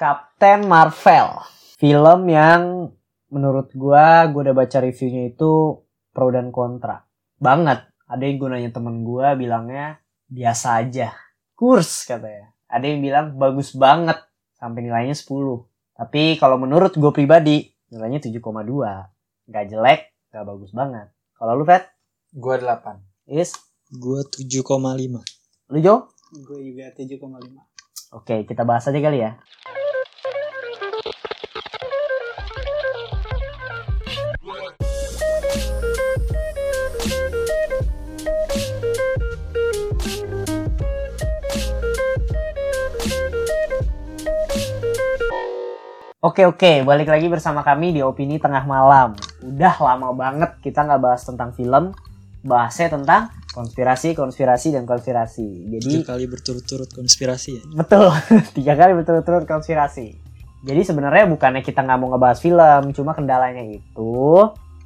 Captain Marvel. Film yang menurut gua, gua udah baca reviewnya itu pro dan kontra. Banget. Ada yang gunanya temen gua bilangnya biasa aja. Kurs katanya. Ada yang bilang bagus banget. Sampai nilainya 10. Tapi kalau menurut gue pribadi, nilainya 7,2. Gak jelek, gak bagus banget. Kalau lu, Fet? Gua 8. Is? Gua 7,5. Lu, Jo? Gue juga 7,5. Oke, kita bahas aja kali ya. Oke oke, balik lagi bersama kami di Opini Tengah Malam. Udah lama banget kita nggak bahas tentang film, bahasnya tentang konspirasi, konspirasi, dan konspirasi. Jadi Tiga kali berturut-turut konspirasi ya. Betul, tiga kali berturut-turut konspirasi. Jadi sebenarnya bukannya kita nggak mau ngebahas film, cuma kendalanya itu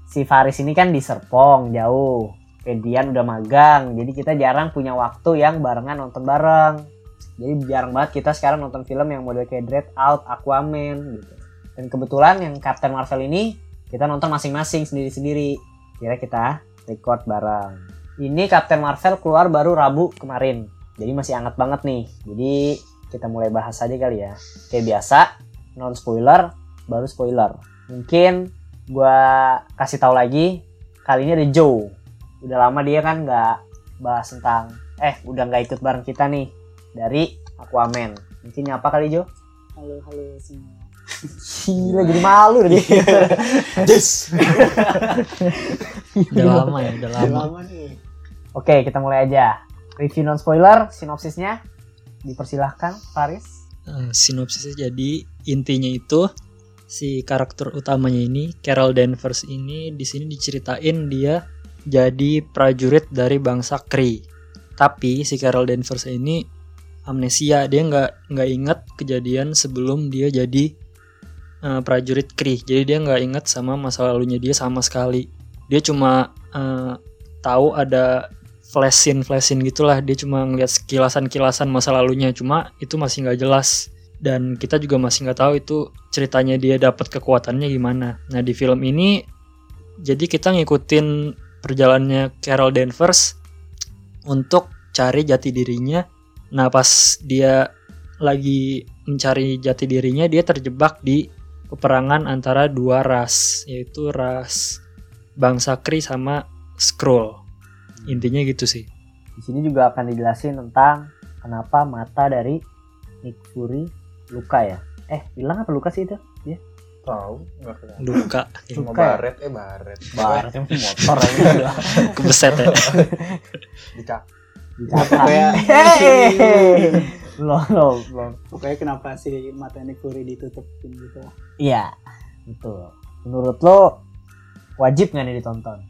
si Faris ini kan di Serpong jauh. Edian udah magang, jadi kita jarang punya waktu yang barengan nonton bareng. Jadi jarang banget kita sekarang nonton film yang model kayak Dread Out, Aquaman gitu. Dan kebetulan yang Captain Marvel ini kita nonton masing-masing sendiri-sendiri. Kira kita record bareng. Ini Captain Marvel keluar baru Rabu kemarin. Jadi masih hangat banget nih. Jadi kita mulai bahas aja kali ya. Kayak biasa, non spoiler, baru spoiler. Mungkin gua kasih tahu lagi, kali ini ada Joe. Udah lama dia kan nggak bahas tentang, eh udah nggak ikut bareng kita nih dari Aquaman. Mungkin apa kali Jo? Halo, halo semua. Gila jadi malu dia. Yes. udah lama ya, udah Udah lama. lama nih. Oke, kita mulai aja. Review non spoiler, sinopsisnya dipersilahkan Faris. Eh, sinopsisnya jadi intinya itu si karakter utamanya ini Carol Danvers ini di sini diceritain dia jadi prajurit dari bangsa Kree. Tapi si Carol Danvers ini amnesia, dia nggak nggak inget kejadian sebelum dia jadi eh, prajurit Kree. Jadi dia nggak inget sama masa lalunya dia sama sekali. Dia cuma eh, tahu ada flash scene flash scene gitulah. Dia cuma ngeliat kilasan kilasan masa lalunya. Cuma itu masih nggak jelas dan kita juga masih nggak tahu itu ceritanya dia dapat kekuatannya gimana. Nah di film ini jadi kita ngikutin perjalanannya Carol Danvers untuk cari jati dirinya. Nah pas dia lagi mencari jati dirinya dia terjebak di peperangan antara dua ras yaitu ras bangsa Kree sama Skrull. Intinya gitu sih. Di sini juga akan dijelasin tentang kenapa mata dari Nick Fury luka ya. Eh, bilang apa luka sih itu? Tahu? Enggak kenal. Luka Cuma Luka ya? baret, eh baret. Barat yang motor aja. kebeset ya. Dicak. Pokoknya, Hehehe. Belum, belum, belum. pokoknya kenapa sih mata Nick Fury ditutupin gitu? Iya, betul. Menurut lo wajib nggak nih ditonton?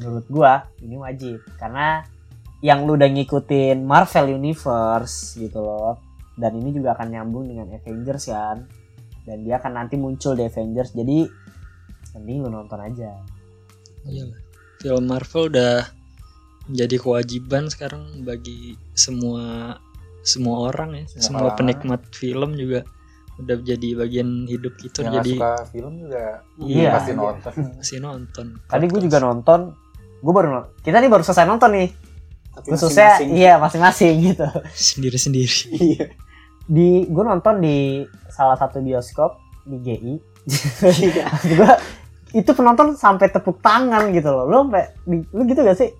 Menurut gua ini wajib karena yang lu udah ngikutin Marvel Universe gitu loh. Dan ini juga akan nyambung dengan Avengers kan. Dan dia akan nanti muncul di Avengers. Jadi mending lu nonton aja. Iyalah. Film Marvel udah menjadi kewajiban sekarang bagi semua semua orang ya, Semua semua kalangan. penikmat film juga udah jadi bagian hidup kita Yang nggak jadi suka film juga Iya. pasti nonton. masih nonton. Tadi gue juga nonton. Gue baru nonton. Kita nih baru selesai nonton nih. Tapi Khususnya masing-masing. iya masing-masing gitu. sendiri-sendiri. Iya. Di gue nonton di salah satu bioskop di GI. Iya. gue itu penonton sampai tepuk tangan gitu loh lo sampai di- lu gitu gak sih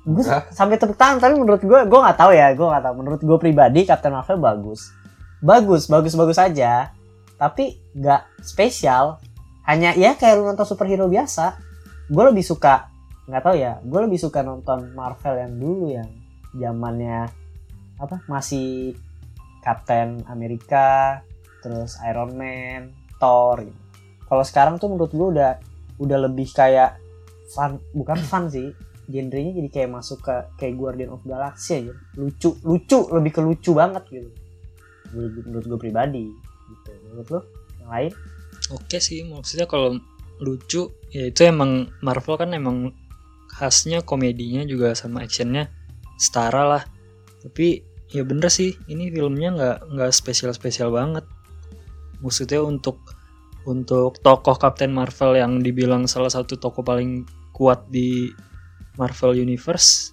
gue sampai tepuk tangan tapi menurut gue gue nggak tahu ya gue nggak tahu. Menurut gue pribadi Captain Marvel bagus. Bagus bagus bagus aja. Tapi nggak spesial. Hanya ya kayak lu nonton superhero biasa. Gue lebih suka nggak tahu ya gue lebih suka nonton Marvel yang dulu yang zamannya apa masih Captain Amerika terus Iron Man Thor gitu. Kalau sekarang tuh menurut gue udah udah lebih kayak fun bukan fun sih genrenya jadi kayak masuk ke kayak Guardian of Galaxy aja lucu lucu lebih ke lucu banget gitu menurut, menurut gue pribadi gitu menurut lo yang lain Oke sih, maksudnya kalau lucu ya itu emang Marvel kan emang khasnya komedinya juga sama actionnya setara lah. Tapi ya bener sih, ini filmnya nggak nggak spesial spesial banget. maksudnya untuk untuk tokoh Captain Marvel yang dibilang salah satu tokoh paling kuat di Marvel Universe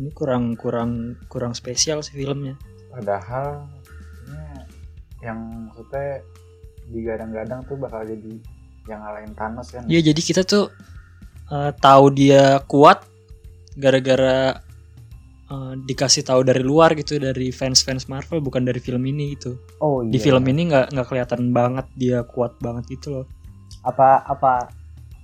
ini kurang kurang kurang spesial sih filmnya Padahal ini yang maksudnya digadang-gadang tuh bakal jadi yang ngalahin Thanos kan. Iya jadi kita tuh eh, tahu dia kuat gara-gara eh, dikasih tahu dari luar gitu dari fans-fans Marvel bukan dari film ini gitu. Oh iya. Di film ini nggak nggak kelihatan banget dia kuat banget gitu loh. apa apa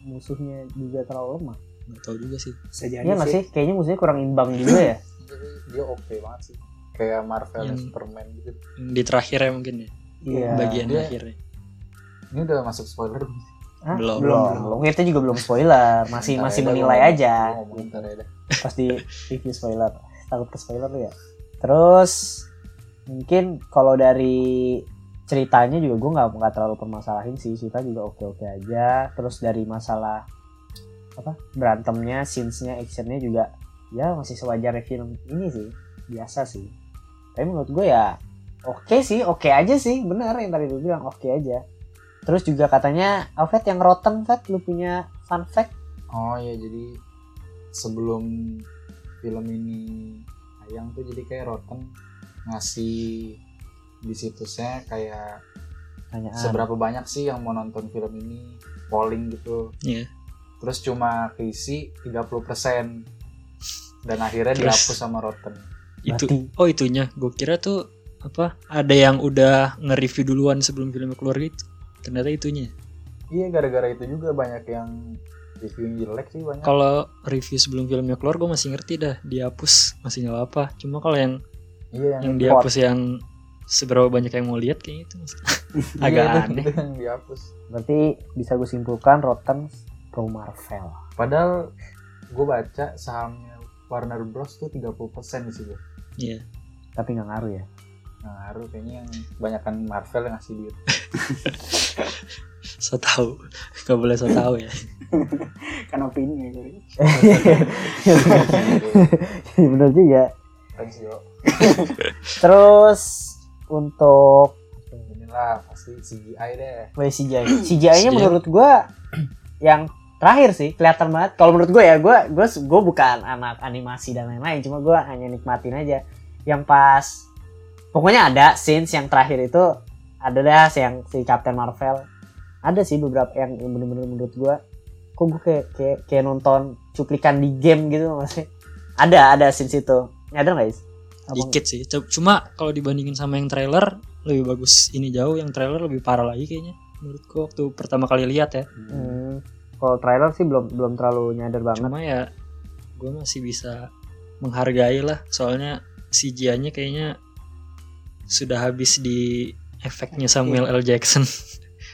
musuhnya juga terlalu lemah? Nggak tahu juga sih. Bisa jadi Iya nggak sih. sih? Kayaknya musuhnya kurang imbang juga ya. Dia oke banget sih. Kayak Marvel dan Yang- Superman gitu. Di terakhirnya mungkin ya Iya. bagian dia- akhirnya. Ini udah masuk spoiler. Hah? Belum. belum. belum. Kita juga belum spoiler, masih masih ya, menilai gua aja. ngomong- ntar ya. Pasti review spoiler. Takut ke spoiler lu ya. Terus mungkin kalau dari ceritanya juga gue nggak nggak terlalu permasalahin sih cerita juga oke oke aja terus dari masalah apa berantemnya scenes-nya actionnya juga ya masih sewajarnya film ini sih biasa sih tapi menurut gue ya oke sih oke aja sih benar yang tadi lu bilang oke aja terus juga katanya Alfred yang rotten Fat lu punya fun fact Oh iya jadi sebelum film ini tayang tuh jadi kayak Rotten ngasih di situsnya kayak tanyaan seberapa banyak sih yang mau nonton film ini polling gitu. Iya. Terus cuma keisi 30% dan akhirnya Terus- dihapus sama Rotten. Itu Berarti- oh itunya. Gue kira tuh apa ada yang udah nge-review duluan sebelum filmnya keluar gitu. Ternyata itunya. Iya gara-gara itu juga banyak yang reviewnya jelek sih banyak. Kalau review sebelum filmnya keluar gue masih ngerti dah dihapus masih nggak apa. Cuma kalau yang iya yang yang dihapus yang seberapa banyak yang mau lihat kayaknya itu iya, agak itu- aneh. itu yang dihapus. berarti bisa gue simpulkan Rotten pro Marvel Padahal gue baca sahamnya Warner Bros tuh 30% di situ. Iya. tapi nggak ngaruh ya Nah, ngaruh kayaknya yang kebanyakan Marvel yang ngasih duit. So tahu. Gak boleh so tahu ya. Kan opini ya gue. bener juga Thanks yo. terus untuk Inilah pasti CGI deh. Wah, CGI CGI-nya CGI. menurut gua yang terakhir sih kelihatan banget kalau menurut gue ya gue gue gue bukan anak animasi dan lain-lain cuma gue hanya nikmatin aja yang pas pokoknya ada scenes yang terakhir itu ada dah yang si Captain Marvel ada sih beberapa yang bener-bener menurut gue kok gue kayak, kayak kayak nonton cuplikan di game gitu maksudnya ada ada scenes itu ada nggak guys Dikit sih. Cuma kalau dibandingin sama yang trailer lebih bagus ini jauh. Yang trailer lebih parah lagi kayaknya. Menurutku waktu pertama kali lihat ya. Hmm, kalau trailer sih belum belum terlalu nyadar banget Cuma ya gue masih bisa menghargai lah. Soalnya CGI-nya kayaknya sudah habis di efeknya Samuel L. Jackson.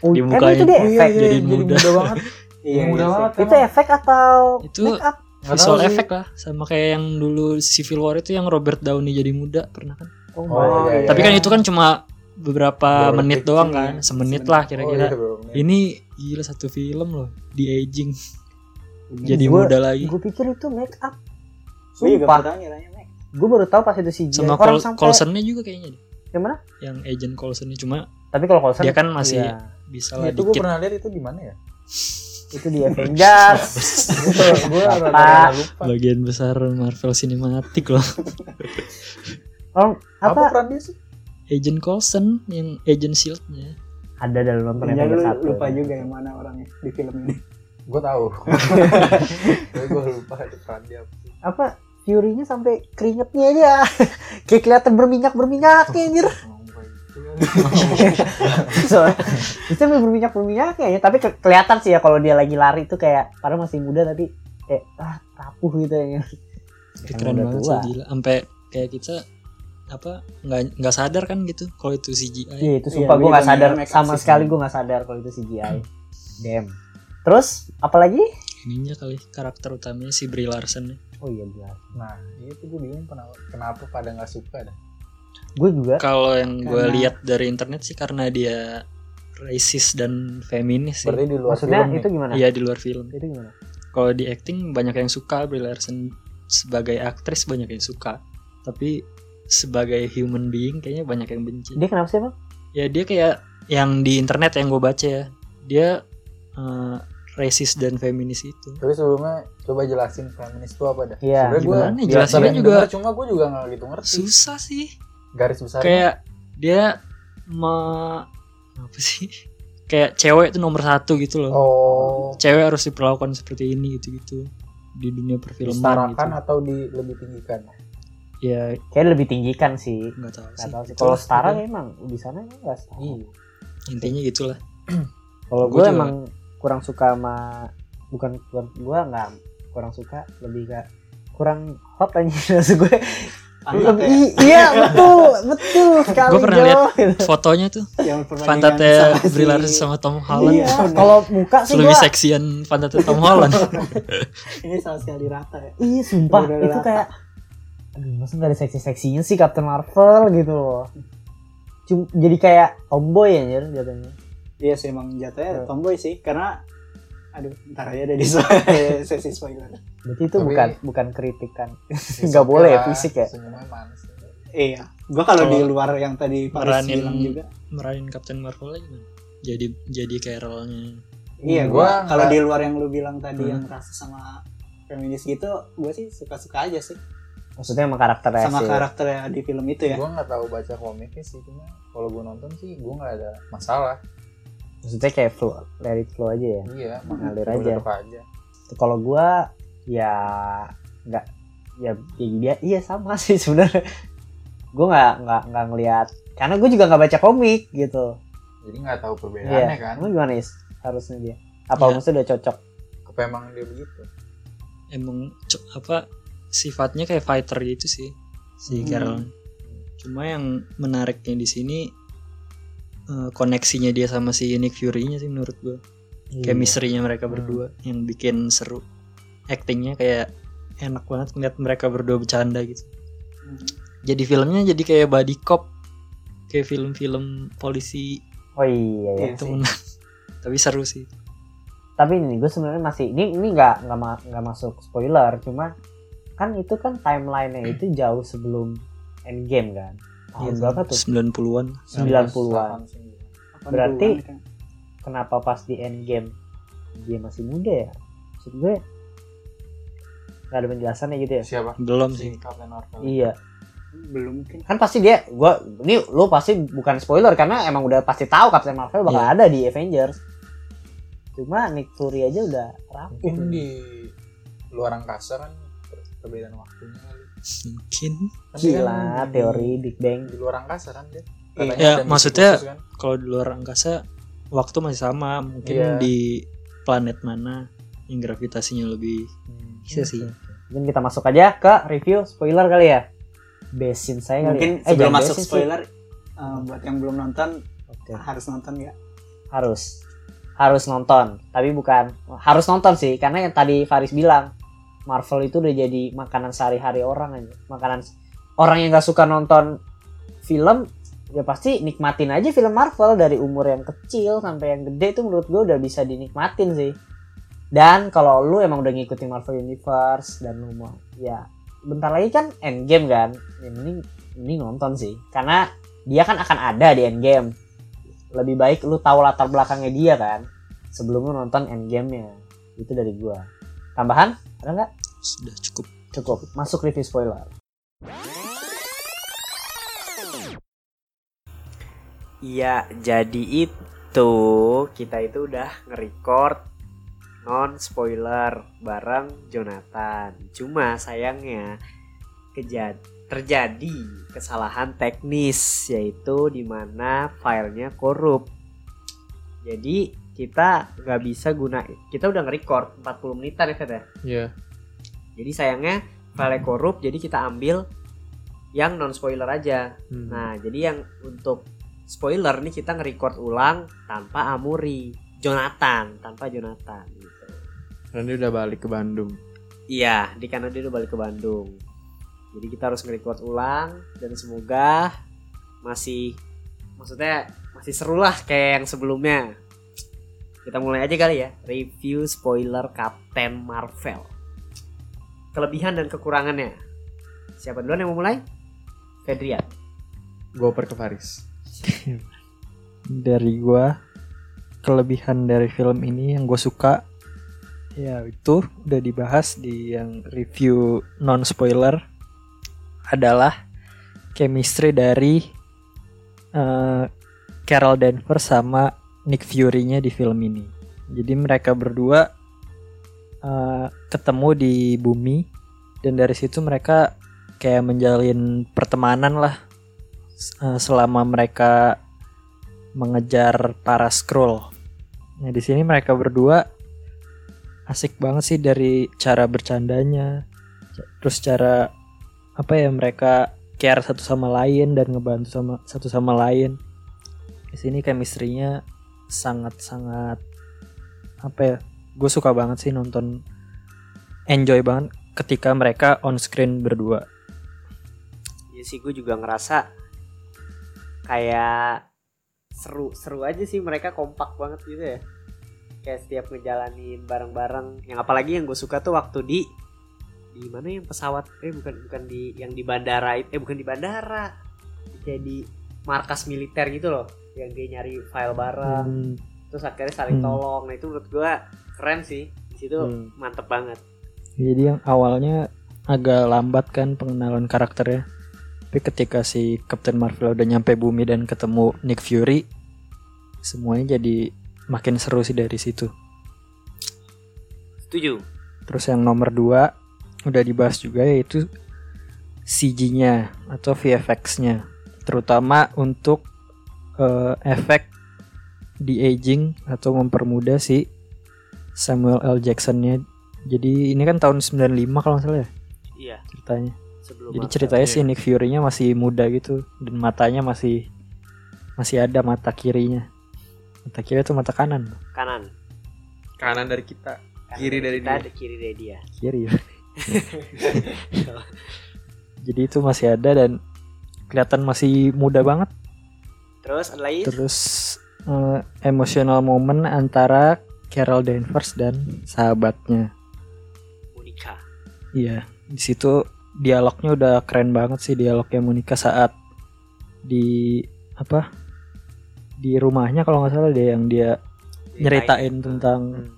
Oh, di mukanya. itu dia Oh, efek jadi muda. banget. Iya, mudah iya, banget. itu efek atau Itu make up visual effect lah sama kayak yang dulu Civil War itu yang Robert Downey jadi muda pernah kan oh, Oh, iya, iya. tapi kan itu kan cuma beberapa Beberapa menit doang kan iya. semenit Semenit. lah Oh, kira-kira iya, belum. ini gila satu film loh di aging. Jadi Gua- muda lagi. gue pikir itu make up. Sumpah. Mac. gue baru tahu pas itu CGI sama orang Col juga kayaknya deh. yang mana? Yang agent Coulson-nya cuma tapi kalau Coulson dia kan masih iya, bisa lah itu gue pernah lihat itu di mana ya? itu di Avengers. Gue lupa. bagian besar Marvel Cinematic loh. Oh, Apa apa, peran dia sih? agent Coulson yang agent Shield-nya ada dalam nonton Jangan Avengers lu satu lupa juga yang mana orangnya di film ini. Gue tahu. Tapi gue lupa itu peran dia. apa Fury-nya sampai keringetnya aja kayak kelihatan berminyak berminyak anjir. Itu kan. so, itu sampai berminyak berminyak ya tapi ke- kelihatan sih ya kalau dia lagi lari itu kayak padahal masih muda tapi kayak ah rapuh gitu ya keren udah banget tua. sih gila sampai kayak kita apa nggak nggak sadar kan gitu kalau itu CGI Iya itu Iya, sumpah gue gue nggak sadar sama sih sekali gue nggak sadar kalau itu CGI. Damn. Terus apalagi? ininya kali karakter utamanya si Brie Larson Oh iya jelas. Nah, itu gue bingung kenapa, kenapa pada nggak suka dah. Gue juga. Kalau yang gue Karena- lihat dari internet sih karena dia racist dan feminis sih. Berarti di luar Maksudnya film itu nih. gimana? Iya di luar film. Itu gimana? Kalau di acting banyak yang suka Brie Larson sebagai aktris banyak yang suka. Tapi sebagai human being kayaknya banyak yang benci. Dia kenapa sih bang? Ya dia kayak yang di internet yang gue baca ya dia eh, racist dan feminis itu Tapi sebelumnya coba jelasin feminis itu apa dah? Iya, gimana? biasa Jelasinnya juga- denger, cuma gue juga nggak gitu ngerti. susah sih Garis besar. kayak dia me apa sih kayak cewek itu nomor satu gitu loh oh cewek harus diperlakukan seperti ini gitu gitu di dunia perfilman disetarakan gitu atau di lebih tinggikan? Ya Kayak lebih tinggikan sih. nggak tahu Gak sih tahu sih. Kalau setara pokoknya. emang di sana emang nggak setara. Iya. intinya gitulah Kalau Gua gue juga- emang kurang suka sama bukan bukan gue nggak kurang suka lebih ke kurang hot aja maksud gue. Lebih- ya, iya betul betul sekali. Gua pernah lihat fotonya tuh yang perbandingan pantatnya sama Tom Holland Iya. Kalau muka sih lebih gue. seksian pantatnya Tom Holland ini sama sekali rata ya Iya sumpah itu rata. kayak aduh masa nggak ada seksi-seksinya sih Captain Marvel gitu loh. Cuma jadi kayak tomboy ya jatuhnya. Iya sih emang jatuhnya Iya. tomboy sih karena aduh ntar aja ada di sesi spoiler Berarti itu Tapi- bukan bukan kritikan. Nggak boleh ya, fisik ya? Manis. iya gua kalau di luar yang tadi Paris meranin- bilang juga meranin Captain Marvel lagi gimana jadi jadi Carol-nya iya Gua gua kalau di luar yang lu bilang tadi Hmm. yang rasa sama feminis gitu gua sih suka-suka aja sih Maksudnya emang karakternya sama sih. karakternya di film itu ya Gue nggak tahu baca komiknya sih, cuma kalau gue nonton sih gue nggak ada masalah. Maksudnya kayak flow, it flow aja ya. Iya, Ngalir udah aja. aja. Kalau gua ya nggak ya, ya dia iya sama sih sebenarnya. Gua nggak nggak nggak ngelihat karena gue juga nggak baca komik gitu. Jadi nggak tahu perbedaannya Iya. kan. Emang gimana is harusnya dia? Apa Iya. maksudnya udah cocok? Apa emang dia begitu? emang apa sifatnya kayak fighter gitu sih si Hmm. Carol cuma yang menariknya di sini eh, koneksinya dia sama si Nick Fury-nya sih menurut gue Iya. chemistry-nya mereka Hmm. berdua yang bikin seru actingnya kayak enak banget ngeliat mereka berdua bercanda gitu Hmm. jadi filmnya jadi kayak body cop kayak film-film polisi Oh iya ya. Iya sih. temenan tapi seru sih Tapi ini gue sebenarnya masih ini ini nggak nggak ma- nggak masuk spoiler cuma kan itu kan timelinenya itu jauh sebelum Endgame kan. Tahun Iya, berapa tuh? 90-an 90-an. 89. Berarti 80-an kan. kenapa pas di Endgame dia masih muda ya? Maksud gue nggak ada penjelasannya gitu ya? Siapa? belum Si sih Captain Marvel. Iya, belum mungkin kan pasti dia, gua ini lo pasti bukan spoiler karena emang udah pasti tahu Captain Marvel bakal Iya. ada di Avengers. Cuma Nick Fury aja udah rapuh. Mungkin di luar angkasa kan perbedaan waktunya kali. mungkin Kan dia Gila, kan di- teori Big Bang. di luar angkasa kan dia. Iya. Ya, maksudnya- kan. kalau di luar angkasa waktu masih sama mungkin Iya. di planet mana yang gravitasinya lebih Hmm. bisa sih Mungkin kita masuk aja ke review spoiler kali ya. Besin saya kali. mungkin ya. Eh, sebelum masuk sih. spoiler eh, buat yang belum nonton Oke. harus nonton ya Harus. Harus nonton, tapi bukan harus nonton sih karena yang tadi Faris bilang Marvel itu udah jadi makanan sehari-hari orang aja. Makanan orang yang gak suka nonton film ya pasti nikmatin aja film Marvel dari umur yang kecil sampai yang gede itu menurut gue udah bisa dinikmatin sih. Dan kalau lu emang udah ngikutin Marvel Universe dan lu mau ya bentar lagi kan Endgame kan. Ya mending mending nonton sih karena dia kan akan ada di Endgame. Lebih baik lu tahu latar belakangnya dia kan sebelum lu nonton Endgame-nya. Itu dari gua. Tambahan? Ada nggak? Sudah cukup Cukup. Masuk review spoiler. Iya, jadi itu kita itu udah nge-record non spoiler bareng Jonathan. Cuma sayangnya kejad terjadi kesalahan teknis yaitu di mana filenya korup. Jadi kita nggak bisa guna kita udah nge-record 40 menitan ya Fet ya. Iya. Jadi sayangnya file korup jadi kita ambil yang non spoiler aja. Hmm. Nah, jadi yang untuk spoiler nih kita nge-record ulang tanpa Amuri, Jonathan, tanpa Jonathan gitu. Dan dia udah balik ke Bandung. Iya, di karena dia udah balik ke Bandung. Jadi kita harus nge-record ulang dan semoga masih maksudnya masih seru lah kayak yang sebelumnya. Kita mulai aja kali ya, review spoiler Captain Marvel. Kelebihan dan kekurangannya. Siapa duluan yang mau mulai? Fedrian. Gue oper ke Faris. dari gua kelebihan dari film ini yang gue suka ya itu udah dibahas di yang review non spoiler adalah chemistry dari eh, Carol Danvers sama Nick Fury-nya di film ini. Jadi mereka berdua eh, ketemu di bumi dan dari situ mereka kayak menjalin pertemanan lah eh, selama mereka mengejar para scroll. Nah di sini mereka berdua asik banget sih dari cara bercandanya, terus cara apa ya mereka care satu sama lain dan ngebantu sama satu sama lain. Di sini chemistry-nya sangat-sangat apa ya? Gue suka banget sih nonton, enjoy banget ketika mereka on screen berdua. ya sih gue juga ngerasa kayak seru seru aja sih mereka kompak banget gitu ya. Kayak setiap ngejalanin bareng-bareng. Yang apalagi yang gue suka tuh waktu di di mana yang pesawat? Eh bukan bukan di yang di bandara itu eh bukan di bandara. Kayak di markas militer gitu loh. Yang dia nyari file bareng. Hmm, terus akhirnya saling Hmm. tolong. Nah itu menurut gue keren sih di situ Hmm. mantep banget Jadi yang awalnya agak lambat kan pengenalan karakternya. Tapi ketika si Captain Marvel udah nyampe bumi dan ketemu Nick Fury, semuanya jadi makin seru sih dari situ. setuju Terus yang nomor dua udah dibahas juga yaitu CG-nya atau VFX-nya, terutama untuk eh, efek de aging atau mempermudah si Samuel L. Jackson-nya. Jadi ini kan tahun 95 kalau nggak salah ya iya ceritanya. sebelum Jadi ceritanya si Nick Fury-nya masih muda gitu dan matanya masih masih ada mata kirinya. Mata kiri atau mata kanan? kanan Kanan dari kita. Kanan Kiri dari kita, dia. kiri dari dia Kiri. ya. Jadi itu masih ada dan kelihatan masih muda banget. terus ada lagi Terus eh, emotional moment antara Carol Danvers dan sahabatnya. Monica Iya, di situ dialognya udah keren banget sih dialognya Monica saat di apa di rumahnya kalau nggak salah deh yang dia nyeritain tentang Hmm.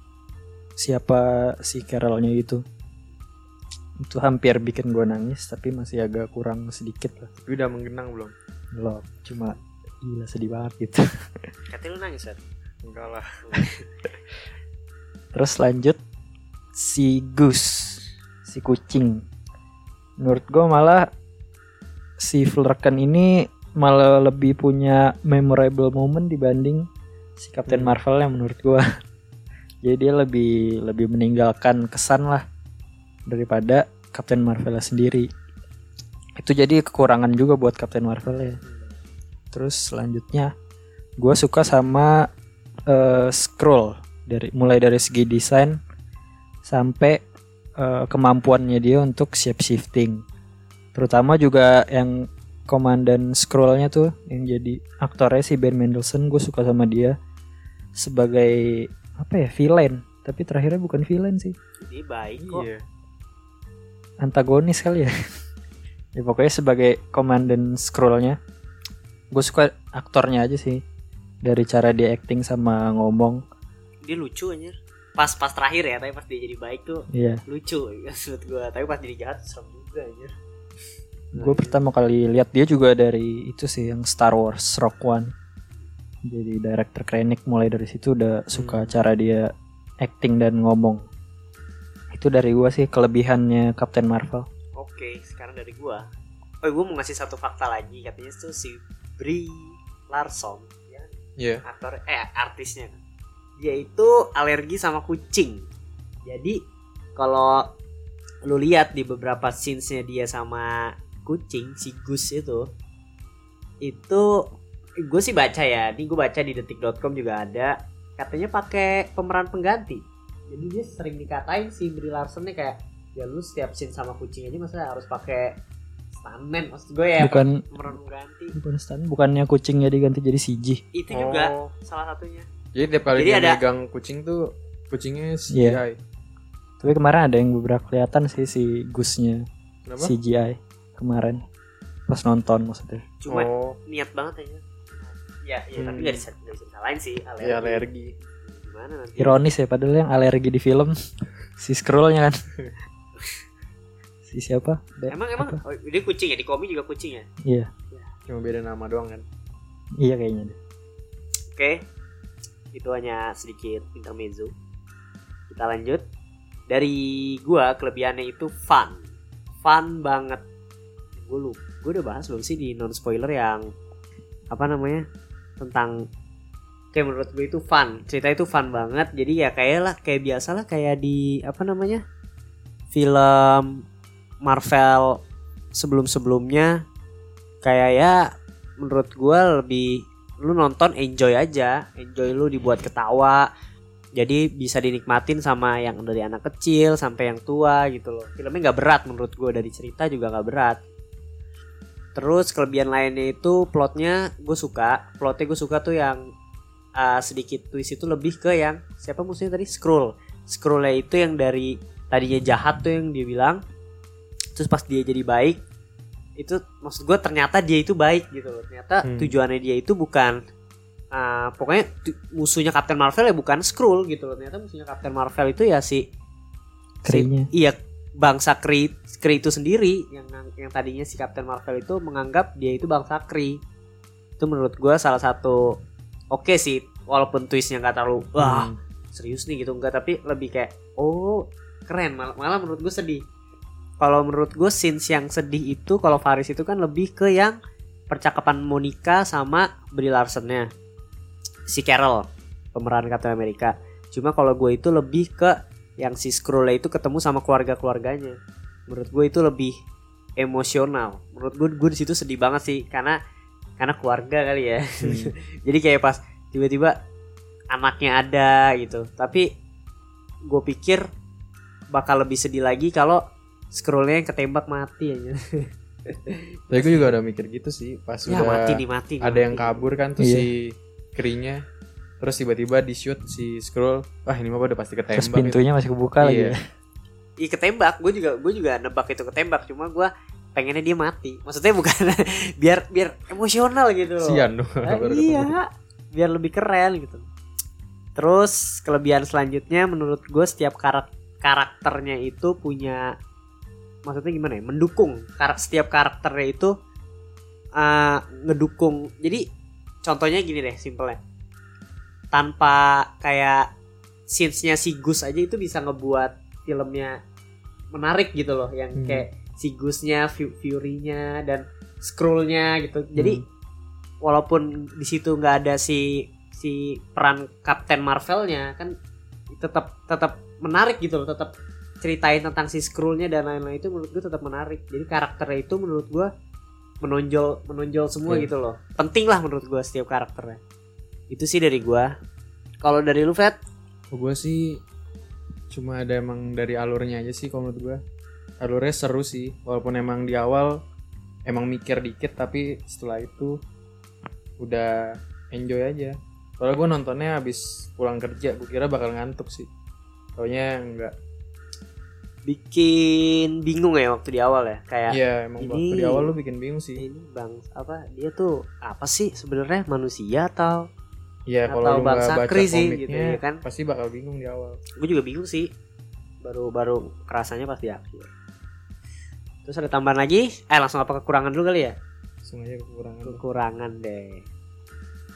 siapa si Carolnya itu. Itu hampir bikin gue nangis tapi masih agak kurang sedikit lah. Tapi udah menggenang belum? Belum, cuma gila sedih banget gitu. katanya lu nangis kan Enggak lah. Terus lanjut si Gus, si kucing. Menurut gue malah si Vulcan ini malah lebih punya memorable moment dibanding si Captain Hmm. Marvel yang menurut gue. Jadi dia lebih lebih meninggalkan kesan lah daripada Captain Marvel sendiri. Itu jadi kekurangan juga buat Captain Marvel ya. Terus selanjutnya gue suka sama eh, Skrull dari mulai dari segi desain sampai eh, kemampuannya dia untuk shape shifting. Terutama juga yang komandan scrollnya tuh yang jadi aktornya si Ben Mendelsohn gue suka sama dia sebagai apa ya villain. Tapi terakhirnya bukan villain sih. Jadi baik kok. Iya. antagonis kali ya. Ya pokoknya sebagai komandan scrollnya gue suka aktornya aja sih dari cara dia acting sama ngomong. Dia lucu anjir. Pas pas terakhir ya tapi pas dia jadi baik tuh Iya. lucu maksud gue tapi pas jadi jahat serem juga anjir. Gue pertama kali lihat dia juga dari itu sih yang Star Wars Rock One. Jadi director Krennic mulai dari situ udah suka cara dia acting dan ngomong. Itu dari gue sih kelebihannya Captain Marvel. Oke sekarang dari gua. Oh gue mau ngasih satu fakta lagi. Katanya tuh si Brie Larson ya Iya. aktor eh artisnya. Dia itu alergi sama kucing. Jadi kalau lu lihat di beberapa scenes-nya dia sama kucing si Gus itu itu gue sih baca ya ini gue baca di detik.com juga ada katanya pakai pemeran pengganti. Jadi dia sering dikatain si Brie Larson nih kayak ya lu setiap scene sama kucing aja masa harus pakai stuntman maksud gue ya bukan pemeran pengganti bukan stand bukannya kucingnya diganti jadi CG itu juga Oh. salah satunya Jadi tiap kali Jadi dia ada- megang kucing tuh kucingnya Iya. CGI. tapi kemarin ada yang beberapa kelihatan sih si Gusnya Kenapa? CGI kemarin pas nonton maksudnya cuma Oh, niat banget aja ya, ya tapi Hmm. nggak bisa nggak bisa disalahin sih alergi. ya alergi Gimana nanti? Ironis ya padahal yang alergi di film si scrollnya kan. si siapa? Be- Emang emang apa? oh, dia kucing ya di komik juga kucing ya. Iya, cuma beda nama doang kan iya kayaknya deh. Oke, itu hanya sedikit intermezzo. Kita lanjut. Dari gua kelebihannya itu fun, fun banget. Gue lu, gue udah bahas belum sih di non spoiler yang apa namanya tentang kayak menurut gue itu fun cerita itu fun banget jadi ya kayak lah kayak biasa lah kayak di apa namanya film Marvel sebelum sebelumnya kayak ya menurut gue lebih lu nonton enjoy aja. Enjoy lu dibuat ketawa. Jadi bisa dinikmatin sama yang dari anak kecil sampai yang tua gitu loh. Filmnya nggak berat menurut gue dari cerita juga nggak berat. Terus kelebihan lainnya itu plotnya gue suka. Plotnya gue suka tuh yang uh, sedikit twist itu lebih ke yang siapa musuhnya tadi? Scroll scrollnya itu yang dari tadinya jahat tuh yang dia bilang terus pas dia jadi baik itu maksud gue ternyata dia itu baik gitu loh. Ternyata Hmm. tujuannya dia itu bukan uh, pokoknya musuhnya Captain Marvel ya bukan Skrull gitu loh. Ternyata musuhnya Captain Marvel itu ya si si- iya bangsa Kree Kree itu sendiri yang yang tadinya si Captain Marvel itu menganggap dia itu bangsa Kree. Itu menurut gue salah satu oke sih walaupun twistnya nggak terlalu wah Hmm. serius nih gitu enggak tapi lebih kayak oh keren. Malah, malah menurut gue sedih kalau menurut gue scenes yang sedih itu kalau Faris itu kan lebih ke yang percakapan Monica sama Brie Larsonnya. Si Carol pemeran Captain America. Cuma kalau gue itu lebih ke yang si Skrull itu ketemu sama keluarga keluarganya menurut gue itu lebih emosional. Menurut gue gue di situ sedih banget sih karena karena keluarga kali ya. Hmm. jadi kayak pas tiba-tiba anaknya ada gitu. Tapi gue pikir bakal lebih sedih lagi kalau scrollnya yang ketembak mati aja Tapi gue juga udah mikir gitu sih pas ya udah mati nih mati nih, ada yang mati. kabur kan tuh Iya. si krinya terus tiba-tiba di shoot si scroll wah ini mah udah pasti ketembak Terus gitu. pintunya masih kebuka lagi. Iya. ya. Iya ketembak gue juga gue juga nebak itu ketembak cuma gue pengennya dia mati maksudnya bukan biar biar emosional gitu loh sian dong Nah, iya ketemu. biar lebih keren gitu terus kelebihan selanjutnya menurut gue setiap karak karakternya itu punya maksudnya gimana ya mendukung karak setiap karakternya itu eh, ngedukung jadi contohnya gini deh simpelnya tanpa kayak scenes-nya si Gus aja itu bisa ngebuat filmnya menarik gitu loh yang Hmm. kayak si Gusnya, Fu- Fury-nya dan Skrull-nya gitu. Jadi walaupun di situ nggak ada si si peran Captain Marvel-nya kan tetap tetap menarik gitu loh, tetap ceritain tentang si Skrull-nya dan lain-lain itu menurut gue tetap menarik. Jadi karakternya itu menurut gue menonjol menonjol semua Iya. gitu loh. Penting lah menurut gue setiap karakternya. Itu sih dari gue. Kalau dari lu Fat? gue sih cuma ada emang dari alurnya aja sih kalau menurut gue alurnya seru sih walaupun emang di awal emang mikir dikit tapi setelah itu udah enjoy aja soalnya gue nontonnya habis pulang kerja gue kira bakal ngantuk sih Taunya enggak bikin bingung ya waktu di awal ya. Kayak iya emang ini- waktu di awal lu bikin bingung sih. ini bang apa dia tuh apa sih sebenarnya manusia atau iya atau kalau lu bangsa baca sih, komiknya gitu ya kan? pasti bakal bingung di awal. Gue juga bingung sih. Baru baru kerasanya pas di akhir. Terus ada tambahan lagi? Eh langsung apa kekurangan dulu kali ya? Langsung aja kekurangan kekurangan deh.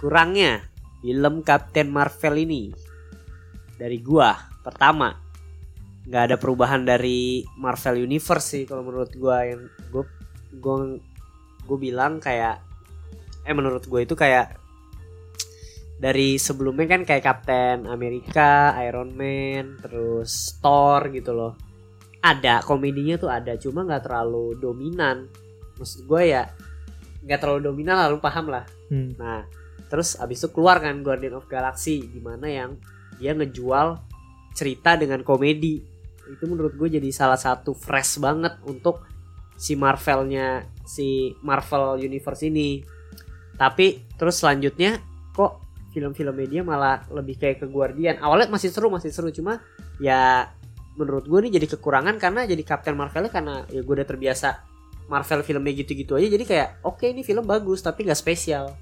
Kurangnya film Captain Marvel ini dari gua. Pertama nggak ada perubahan dari Marvel Universe sih kalau menurut gua yang gua gua gua bilang kayak eh menurut gue itu kayak dari sebelumnya kan kayak Captain Amerika, Iron Man, terus Thor gitu loh. Ada komedinya tuh ada, cuma nggak terlalu dominan. Maksud gue ya nggak terlalu dominan lah, lu paham lah. Hmm. Nah, terus abis itu keluar kan Guardian of Galaxy di mana yang dia ngejual cerita dengan komedi. Itu menurut gue jadi salah satu fresh banget untuk si Marvelnya si Marvel Universe ini. Tapi terus selanjutnya kok film-film media malah lebih kayak ke Guardian. Awalnya masih seru, masih seru cuma ya menurut gue ini jadi kekurangan karena jadi Captain Marvelnya karena ya gue udah terbiasa Marvel filmnya gitu-gitu aja jadi kayak oke ini film bagus tapi nggak spesial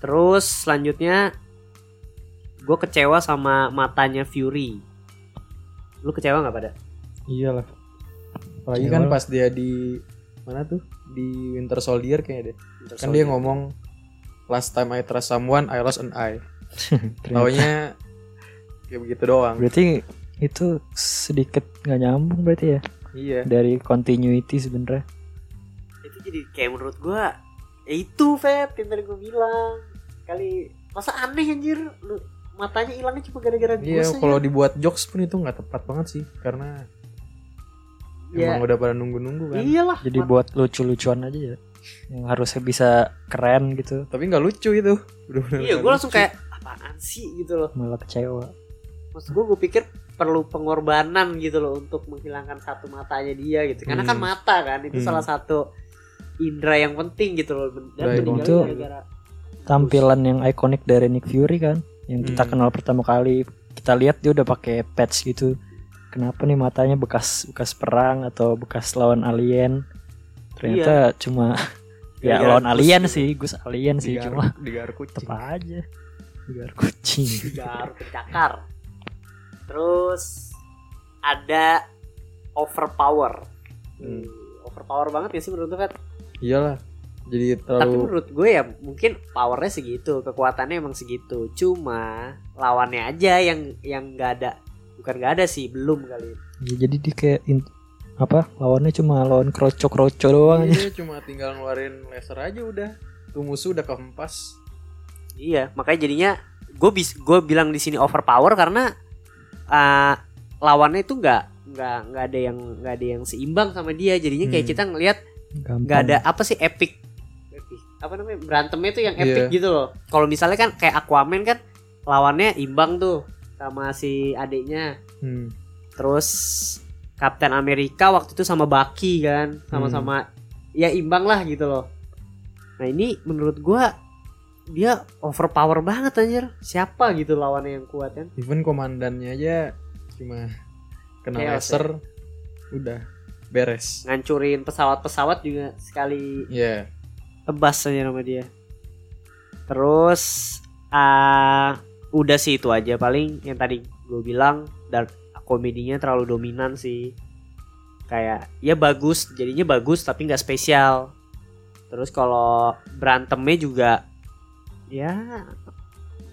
Terus selanjutnya gue kecewa sama matanya Fury. Lu kecewa nggak pada? Iyalah. Apalagi Kecewa kan lah. pas dia di mana tuh? Di Winter Soldier kayaknya deh. Kan dia ngomong last time I trust someone I lost an eye. Ternyata- Taunya kayak begitu doang. Berarti itu sedikit nggak nyambung berarti ya Iya. dari continuity sebenarnya. itu jadi kayak menurut gua ya itu Feb yang tadi gua bilang kali masa aneh anjir lu matanya hilangnya cuma gara-gara Iya, aja. kalau dibuat jokes pun itu nggak tepat banget sih karena ya, emang udah pada nunggu-nunggu kan. iyalah Jadi mat- buat lucu-lucuan aja ya. Yang harusnya bisa keren gitu, Tapi nggak lucu itu. Bener-bener iya nggak gua langsung kayak apaan sih gitu loh malah kecewa. maksud gua gua pikir perlu pengorbanan gitu loh untuk menghilangkan satu matanya dia gitu karena kan Hmm. mata kan itu Hmm. salah satu indera yang penting gitu loh dan meninggalnya itu gara-gara Tampilan yang ikonik dari Nick Fury kan, yang kita Hmm. kenal pertama kali. Kita lihat dia udah pakai patch gitu. Kenapa nih matanya bekas bekas perang atau bekas lawan alien? Ternyata cuma ya Gara-gara lawan alien gitu. sih, Gus alien sih Digar- cuma digar kucing. tetap aja. Biar kucing. garuk kecakar terus ada overpower Hmm. overpower banget ya sih menurut lu Fat? Iyalah. Jadi Tapi terlalu menurut gue ya mungkin powernya segitu, kekuatannya emang segitu. Cuma lawannya aja yang yang nggak ada, bukan nggak ada sih, belum kali. Ya, jadi dia kayak in- apa lawannya cuma lawan kroco-kroco doang aja. Iya, cuma tinggal ngeluarin laser aja udah. Tuh musuh udah kehempas. Iya, makanya jadinya gue bis gue bilang di sini overpower karena uh, lawannya itu nggak nggak nggak ada yang nggak ada yang seimbang sama dia. Jadinya kayak Hmm. kita ngelihat nggak ada apa sih epic apa namanya berantemnya tuh yang epic Iya. gitu loh kalau misalnya kan kayak Aquaman kan lawannya imbang tuh sama si adiknya Hmm. terus Captain Amerika waktu itu sama Bucky kan sama-sama ya imbang lah gitu loh nah ini menurut gua dia overpower banget anjir siapa gitu lawannya yang kuat kan Even komandannya aja cuma kena Chaos, laser udah beres. ngancurin pesawat-pesawat juga sekali Iya. Tebas aja nama dia. Terus ah udah sih itu aja paling yang tadi gue bilang dark komedinya terlalu dominan sih. Kayak ya bagus jadinya bagus tapi nggak spesial. Terus kalau berantemnya juga ya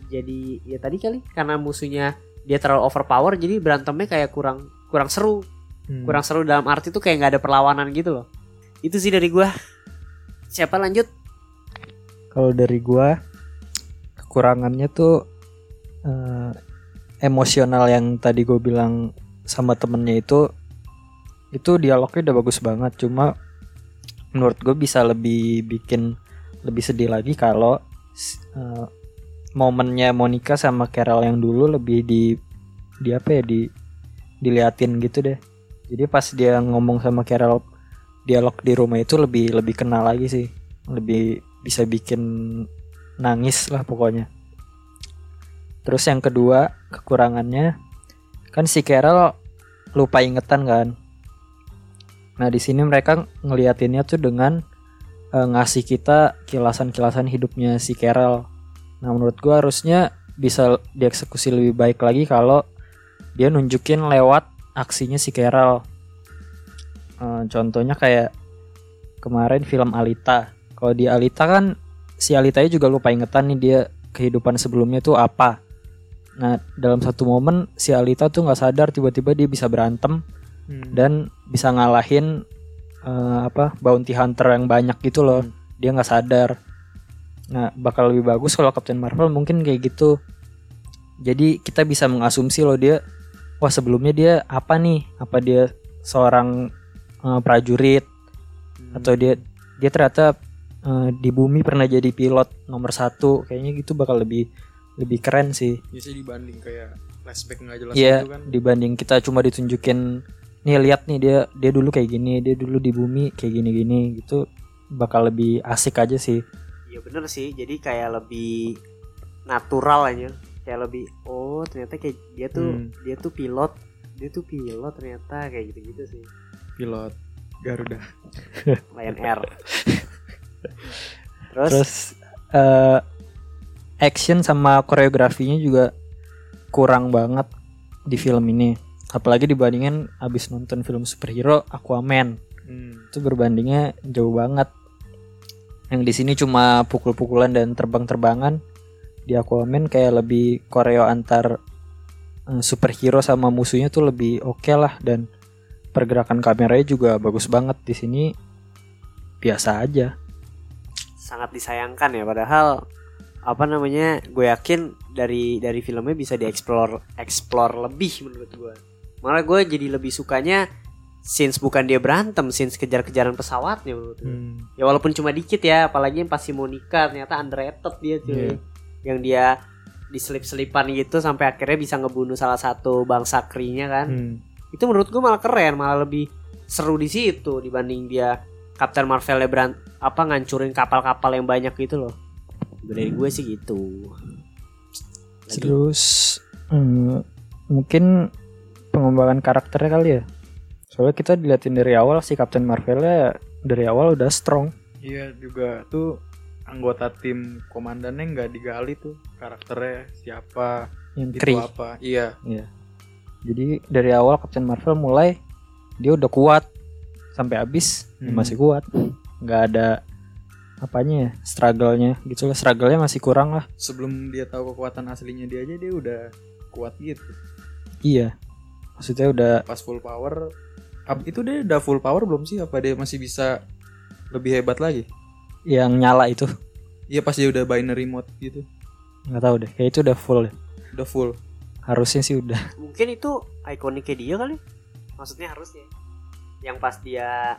jadi ya tadi kali karena musuhnya dia terlalu overpower jadi berantemnya kayak kurang kurang seru. Hmm. kurang seru dalam arti tuh kayak nggak ada perlawanan gitu loh. Itu sih dari gua siapa lanjut? Kalau dari gua kekurangannya tuh eh, emosional yang tadi gue bilang sama temennya itu itu dialognya udah bagus banget. Cuma menurut gue bisa lebih bikin lebih sedih lagi kalau eh, momennya Monica sama Carol yang dulu lebih di di apa ya di diliatin gitu deh. Jadi pas dia ngomong sama Carol dialog di rumah itu lebih lebih kenal lagi sih. Lebih bisa bikin nangis lah pokoknya. Terus yang kedua kekurangannya kan si Carol lupa ingetan kan? Nah di sini mereka ngeliatinnya tuh dengan eh, ngasih kita kilasan-kilasan hidupnya si Carol. Nah menurut gua harusnya bisa dieksekusi lebih baik lagi kalau dia nunjukin lewat aksinya si Carol Eh, contohnya kayak kemarin film Alita kalau di Alita kan si Alita juga lupa ingetan nih dia kehidupan sebelumnya tuh apa. Nah dalam satu momen si Alita tuh nggak sadar tiba-tiba dia bisa berantem Hmm. dan bisa ngalahin eh, apa bounty hunter yang banyak gitu loh. Dia nggak sadar. Nah bakal lebih bagus kalau Captain Marvel mungkin kayak gitu. Jadi kita bisa mengasumsi loh dia, wah sebelumnya dia apa nih? Apa dia seorang eh, prajurit. Atau dia dia ternyata eh, di bumi pernah jadi pilot nomor satu. Kayaknya gitu bakal lebih lebih keren sih. Biasanya dibanding kayak flashback nggak jelas Iya gitu kan. dibanding kita cuma ditunjukin nih lihat nih dia dia dulu kayak gini dia dulu di bumi kayak gini gini gitu. Bakal lebih asik aja sih. Iya bener sih, jadi kayak lebih natural aja, kayak lebih oh ternyata kayak dia tuh Hmm. dia tuh pilot, dia tuh pilot ternyata kayak gitu-gitu sih, Pilot Garuda. Lion Air. Terus, terus eh action sama koreografinya juga kurang banget di film ini. Apalagi dibandingin abis nonton film superhero Aquaman Hmm. itu berbandingnya jauh banget. Yang di sini cuma pukul-pukulan dan terbang-terbangan. Di Aquaman kayak lebih koreo antar eh, superhero sama musuhnya tuh lebih oke lah dan pergerakan kameranya juga bagus banget di sini biasa aja. sangat disayangkan ya padahal apa namanya gue yakin dari dari filmnya bisa dieksplor explore lebih menurut gue malah gue jadi lebih sukanya scenes bukan dia berantem scenes kejar-kejaran pesawatnya menurut gue Hmm. ya walaupun cuma dikit ya apalagi yang pasti mau nikah ternyata underrated dia cuy Iya. yang dia diselip-selipan gitu sampai akhirnya bisa ngebunuh salah satu bangsa krinya kan Hmm. Itu menurut gue malah keren malah lebih seru di situ dibanding dia Captain Marvel beran apa ngancurin kapal-kapal yang banyak gitu loh dari gue sih gitu Lagi. Terus eh, mungkin pengembangan karakternya kali ya. Soalnya kita diliatin dari awal si Captain Marvelnya dari awal udah strong. Iya juga tuh anggota tim komandannya nggak digali tuh karakternya siapa Yang itu apa iya Jadi dari awal Captain Marvel mulai dia udah kuat sampai habis ya Hmm. masih kuat. nggak ada apanya ya struggle-nya gitu lah struggle-nya masih kurang lah. sebelum dia tahu kekuatan aslinya dia aja dia udah kuat gitu Iya. Maksudnya udah pas full power itu dia udah full power belum sih apa dia masih bisa lebih hebat lagi yang nyala itu iya pas dia udah binary mode gitu nggak tahu deh kayak itu udah full deh. udah full harusnya sih udah. Mungkin itu ikoniknya dia kali. Maksudnya harusnya. Yang pas dia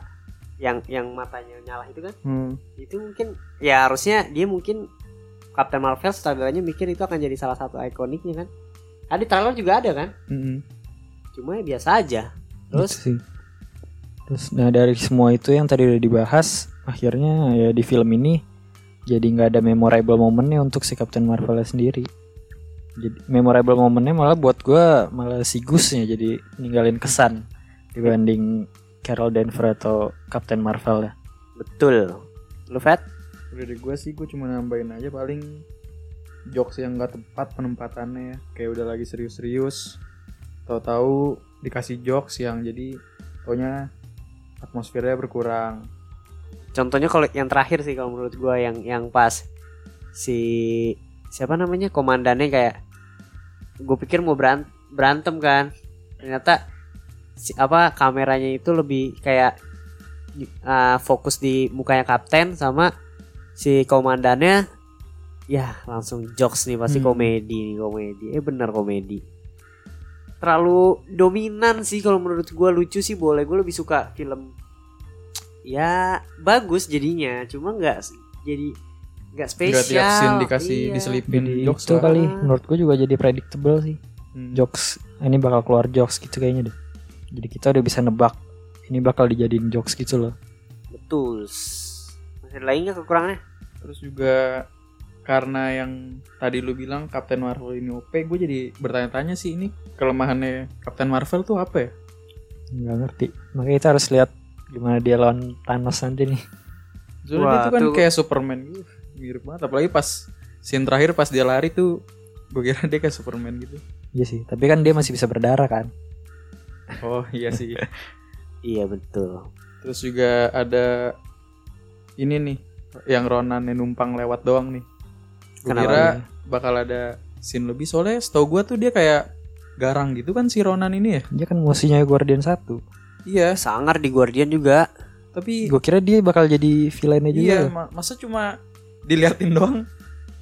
yang yang matanya nyala itu kan. Itu mungkin ya harusnya dia mungkin Captain Marvel setidaknya mikir itu akan jadi salah satu ikoniknya kan. Tadi trailer juga ada kan? Mm-mm. cuma ya biasa aja. Terus Gitu sih. Terus nah dari semua itu yang tadi udah dibahas, akhirnya ya di film ini jadi nggak ada memorable momennya untuk si Captain Marvel sendiri. Jadi memorable momennya malah buat gua malah si Gusnya jadi ninggalin kesan dibanding Carol Danvers atau Captain Marvel ya. betul lu Fat udah dari gue sih gue cuma nambahin aja paling jokes yang gak tepat penempatannya ya. kayak udah lagi serius-serius tahu-tahu dikasih jokes yang jadi taunya atmosfernya berkurang contohnya kalau yang terakhir sih kalau menurut gua yang yang pas si siapa namanya komandannya kayak gue pikir mau beran- berantem kan. Ternyata si apa kameranya itu lebih kayak uh, fokus di mukanya kapten sama si komandannya ya langsung jokes nih pasti Hmm. komedi nih komedi. Eh bener komedi. Terlalu dominan sih kalau menurut gua lucu sih boleh. Gue lebih suka film ya bagus jadinya. Cuma nggak jadi nggak nggak spesial tiap scene dikasih Iya. diselipin Jadi jokes itu lah. kali menurut gua juga jadi predictable sih. Hmm. Jokes ini bakal keluar jokes gitu kayaknya deh. Jadi kita udah bisa nebak ini bakal dijadiin jokes gitu loh. betul masih nggak kekurangannya terus juga karena yang tadi lu bilang Captain Marvel ini OP gue jadi bertanya-tanya sih ini kelemahannya Captain Marvel tuh apa ya nggak ngerti makanya kita harus lihat gimana dia lawan Thanos nanti nih Soalnya Wah, tuh kan tuh- kayak Superman gitu mirip banget apalagi pas scene terakhir pas dia lari tuh gue kira dia kayak Superman gitu. Iya sih tapi kan dia masih bisa berdarah kan? Oh iya sih. Iya betul. Terus juga ada ini nih yang Ronan yang numpang lewat doang nih. Gue Kenapa kira bakal ada scene lebih soalnya setahu gue tuh dia kayak garang gitu kan si Ronan ini ya? Dia kan musuhnya Guardian 1 iya. Sangar di Guardian juga. Tapi gue kira dia bakal jadi villainnya juga. Iya ma- masa cuma diliatin doang.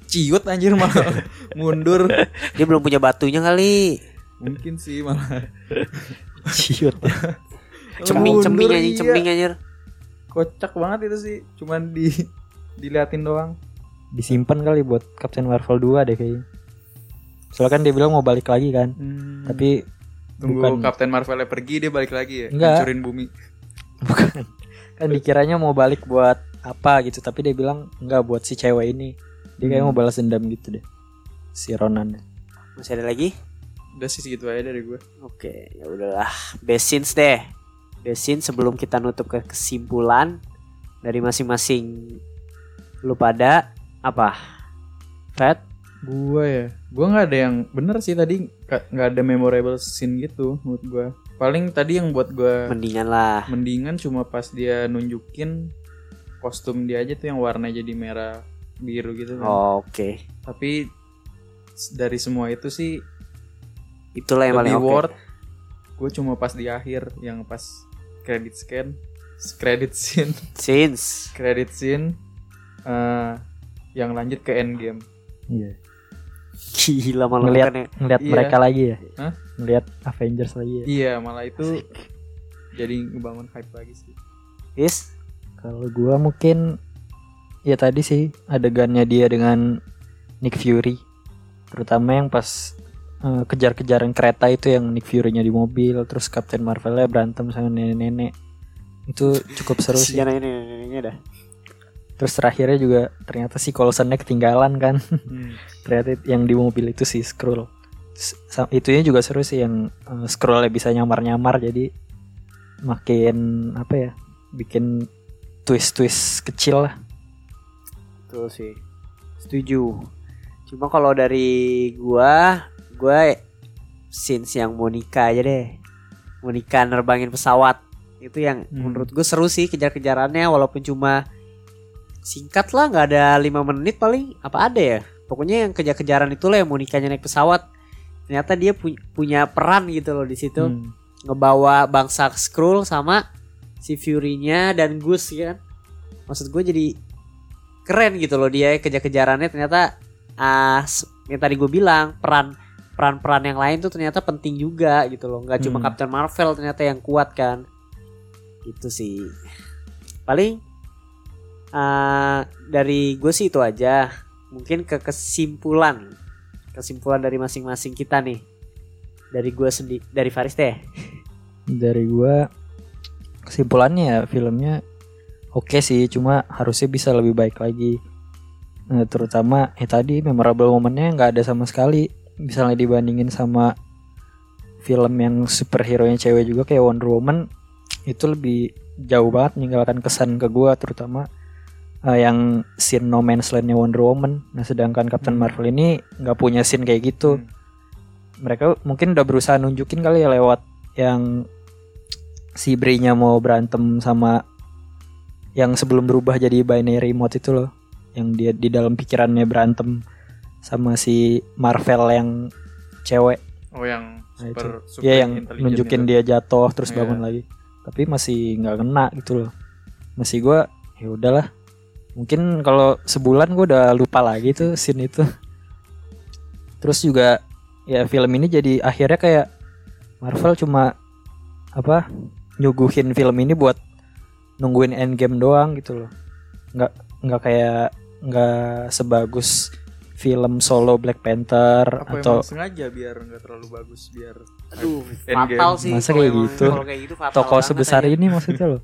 Ciut anjir malah mundur. Dia belum punya batunya kali. Mungkin sih malah. Ciut. Ceming ceming anjing iya. ceming anjir. Kocak banget itu sih. Cuman di diliatin doang. Disimpan kali buat Captain Marvel 2 deh kayaknya. Soalnya kan dia bilang mau balik lagi kan. Tapi tunggu bukan Captain Marvelnya pergi dia balik lagi ya? Enggak. hancurin bumi. Bukan. Kan dikiranya mau balik buat apa gitu tapi dia bilang enggak buat si cewek ini. Dia kayak Hmm. mau balas dendam gitu deh si Ronan. Masih ada lagi? Udah sih segitu aja dari gue oke ya udahlah. Best scenes deh. Best scenes sebelum kita nutup ke kesimpulan dari masing-masing. Lu pada apa? Fat? Gua ya, gua nggak ada yang bener sih tadi nggak ada memorable scene gitu menurut gua. Paling tadi yang buat gua Mendingan lah. mendingan cuma pas dia nunjukin kostum dia aja tuh yang warna jadi merah biru gitu kan. Oh, Oke. Tapi s- dari semua itu sih Itulah yang paling worth. Gue cuma pas di akhir yang pas credit scan, credit scene, Scenes. credit scene eh, yang lanjut ke end game. Iya. Gila malah Ngeliat- bukannya. Ngeliat Iya. mereka lagi ya. Hah? Ngeliat Avengers lagi ya. Iya, malah itu jadi ngebangun hype lagi sih. Is. Kalau gua mungkin ya tadi sih adegannya dia dengan Nick Fury. Terutama yang pas eh, kejar-kejaran kereta itu yang Nick Fury-nya di mobil, terus Captain Marvel-nya berantem sama nenek-nenek. Itu cukup seru sih. Sejarah ini, ini, ini dah. Terus terakhirnya juga ternyata si Coulson-nya ketinggalan kan. Hmm. ternyata yang di mobil itu si Skrull. Itunya juga seru sih yang eh, Skrullnya bisa nyamar-nyamar jadi makin apa ya? Bikin twist-twist kecil lah. Betul sih. Setuju. Cuma kalau dari gua, gua scenes yang Monica aja deh. Monica nerbangin pesawat. Itu yang Hmm. menurut gue seru sih kejar-kejarannya walaupun cuma singkat lah nggak ada lima menit paling apa ada ya pokoknya yang kejar-kejaran itulah yang Monicanya naik pesawat ternyata dia pu- punya peran gitu loh di situ Hmm. ngebawa bangsa Skrull sama si Fury-nya dan Gus ya kan. Maksud gue jadi keren gitu loh dia kejar-kejarannya ternyata ah s- yang tadi gue bilang peran peran-peran yang lain tuh ternyata penting juga gitu loh. nggak cuma Hmm. Captain Marvel ternyata yang kuat kan. Gitu sih. Paling ah, dari gue sih itu aja. Mungkin ke kesimpulan. Kesimpulan dari masing-masing kita nih. Dari gue sendiri dari Faris deh. Dari gua kesimpulannya ya filmnya oke sih, cuma harusnya bisa lebih baik lagi. Nah, terutama ya tadi memorable momennya nggak ada sama sekali. Misalnya dibandingin sama film yang superhero nya cewek juga kayak Wonder Woman itu lebih jauh banget meninggalkan kesan ke gua terutama eh, yang scene No Man's Land-nya Wonder Woman. Nah, sedangkan Captain Marvel ini nggak punya scene kayak gitu. Hmm. Mereka mungkin udah berusaha nunjukin kali ya lewat yang si Bray-nya mau berantem sama yang sebelum berubah jadi binary mode itu loh. Yang dia di dalam pikirannya berantem sama si Marvel yang cewek. Oh yang Nah, super itu. super Dia yang nunjukin itu. dia jatuh terus Iya. bangun lagi. Tapi masih nggak kena gitu loh. Masih gua ya udahlah. Mungkin kalau sebulan gua udah lupa lagi tuh scene itu. Terus juga ya film ini jadi akhirnya kayak Marvel cuma apa nyuguhin film ini buat nungguin endgame doang gitu loh. Nggak nggak kayak nggak sebagus film solo Black Panther Apa atau emang sengaja biar nggak terlalu bagus biar Aduh, Endgame. fatal sih. Masa kalau kayak gitu? Kayak gitu fatal toko sebesar aja. ini maksudnya loh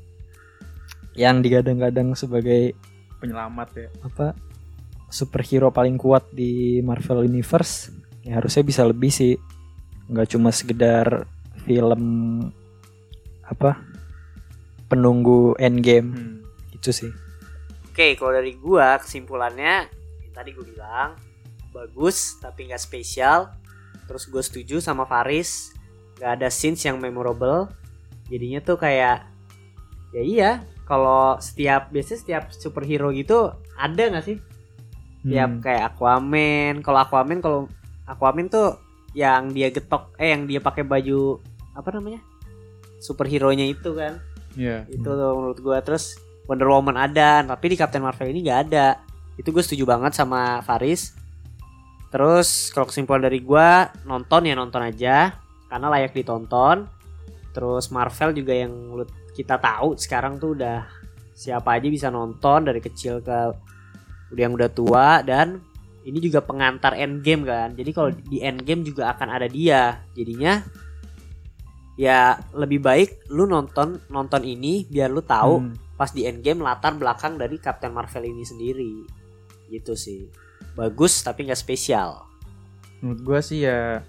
yang digadang-gadang sebagai penyelamat ya. apa superhero paling kuat di Marvel Universe ya harusnya bisa lebih sih nggak cuma sekedar film apa penunggu endgame Hmm. itu sih Oke, kalau dari gua kesimpulannya yang tadi gue bilang bagus tapi nggak spesial. Terus gue setuju sama Faris, nggak ada scenes yang memorable. Jadinya tuh kayak ya iya, kalau setiap biasanya setiap superhero gitu ada nggak sih? Tiap Hmm. kayak Aquaman. Kalau Aquaman kalau Aquaman tuh yang dia getok eh yang dia pakai baju apa namanya? Superhero-nya itu kan. Iya. itu tuh menurut gua. Terus Wonder Woman ada tapi di Captain Marvel ini nggak ada. Itu gue setuju banget sama Faris. Terus kalau kesimpulan dari gua nonton ya nonton aja karena layak ditonton. Terus Marvel juga yang kita tahu sekarang tuh udah siapa aja bisa nonton dari kecil ke udah yang udah tua dan ini juga pengantar endgame kan. Jadi kalau di endgame juga akan ada dia. Jadinya ya lebih baik lu nonton nonton ini biar lu tahu Hmm. pas di endgame latar belakang dari Captain Marvel ini sendiri gitu sih bagus tapi nggak spesial Menurut gua sih ya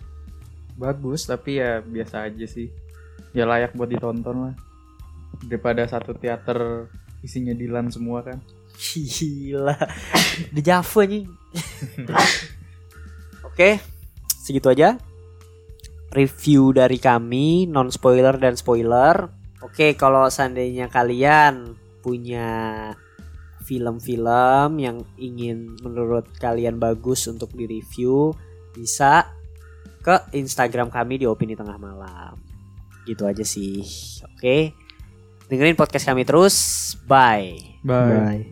bagus tapi ya biasa aja sih. Ya layak buat ditonton lah. Daripada satu teater isinya Dilan semua kan. gila di Java nih Oke, segitu aja review dari kami non spoiler dan spoiler. Oke, kalau seandainya kalian punya film-film yang ingin menurut kalian bagus untuk direview, bisa ke Instagram kami di opini tengah malam. Gitu aja sih. Oke. Dengerin podcast kami terus. Bye. Bye. Bye.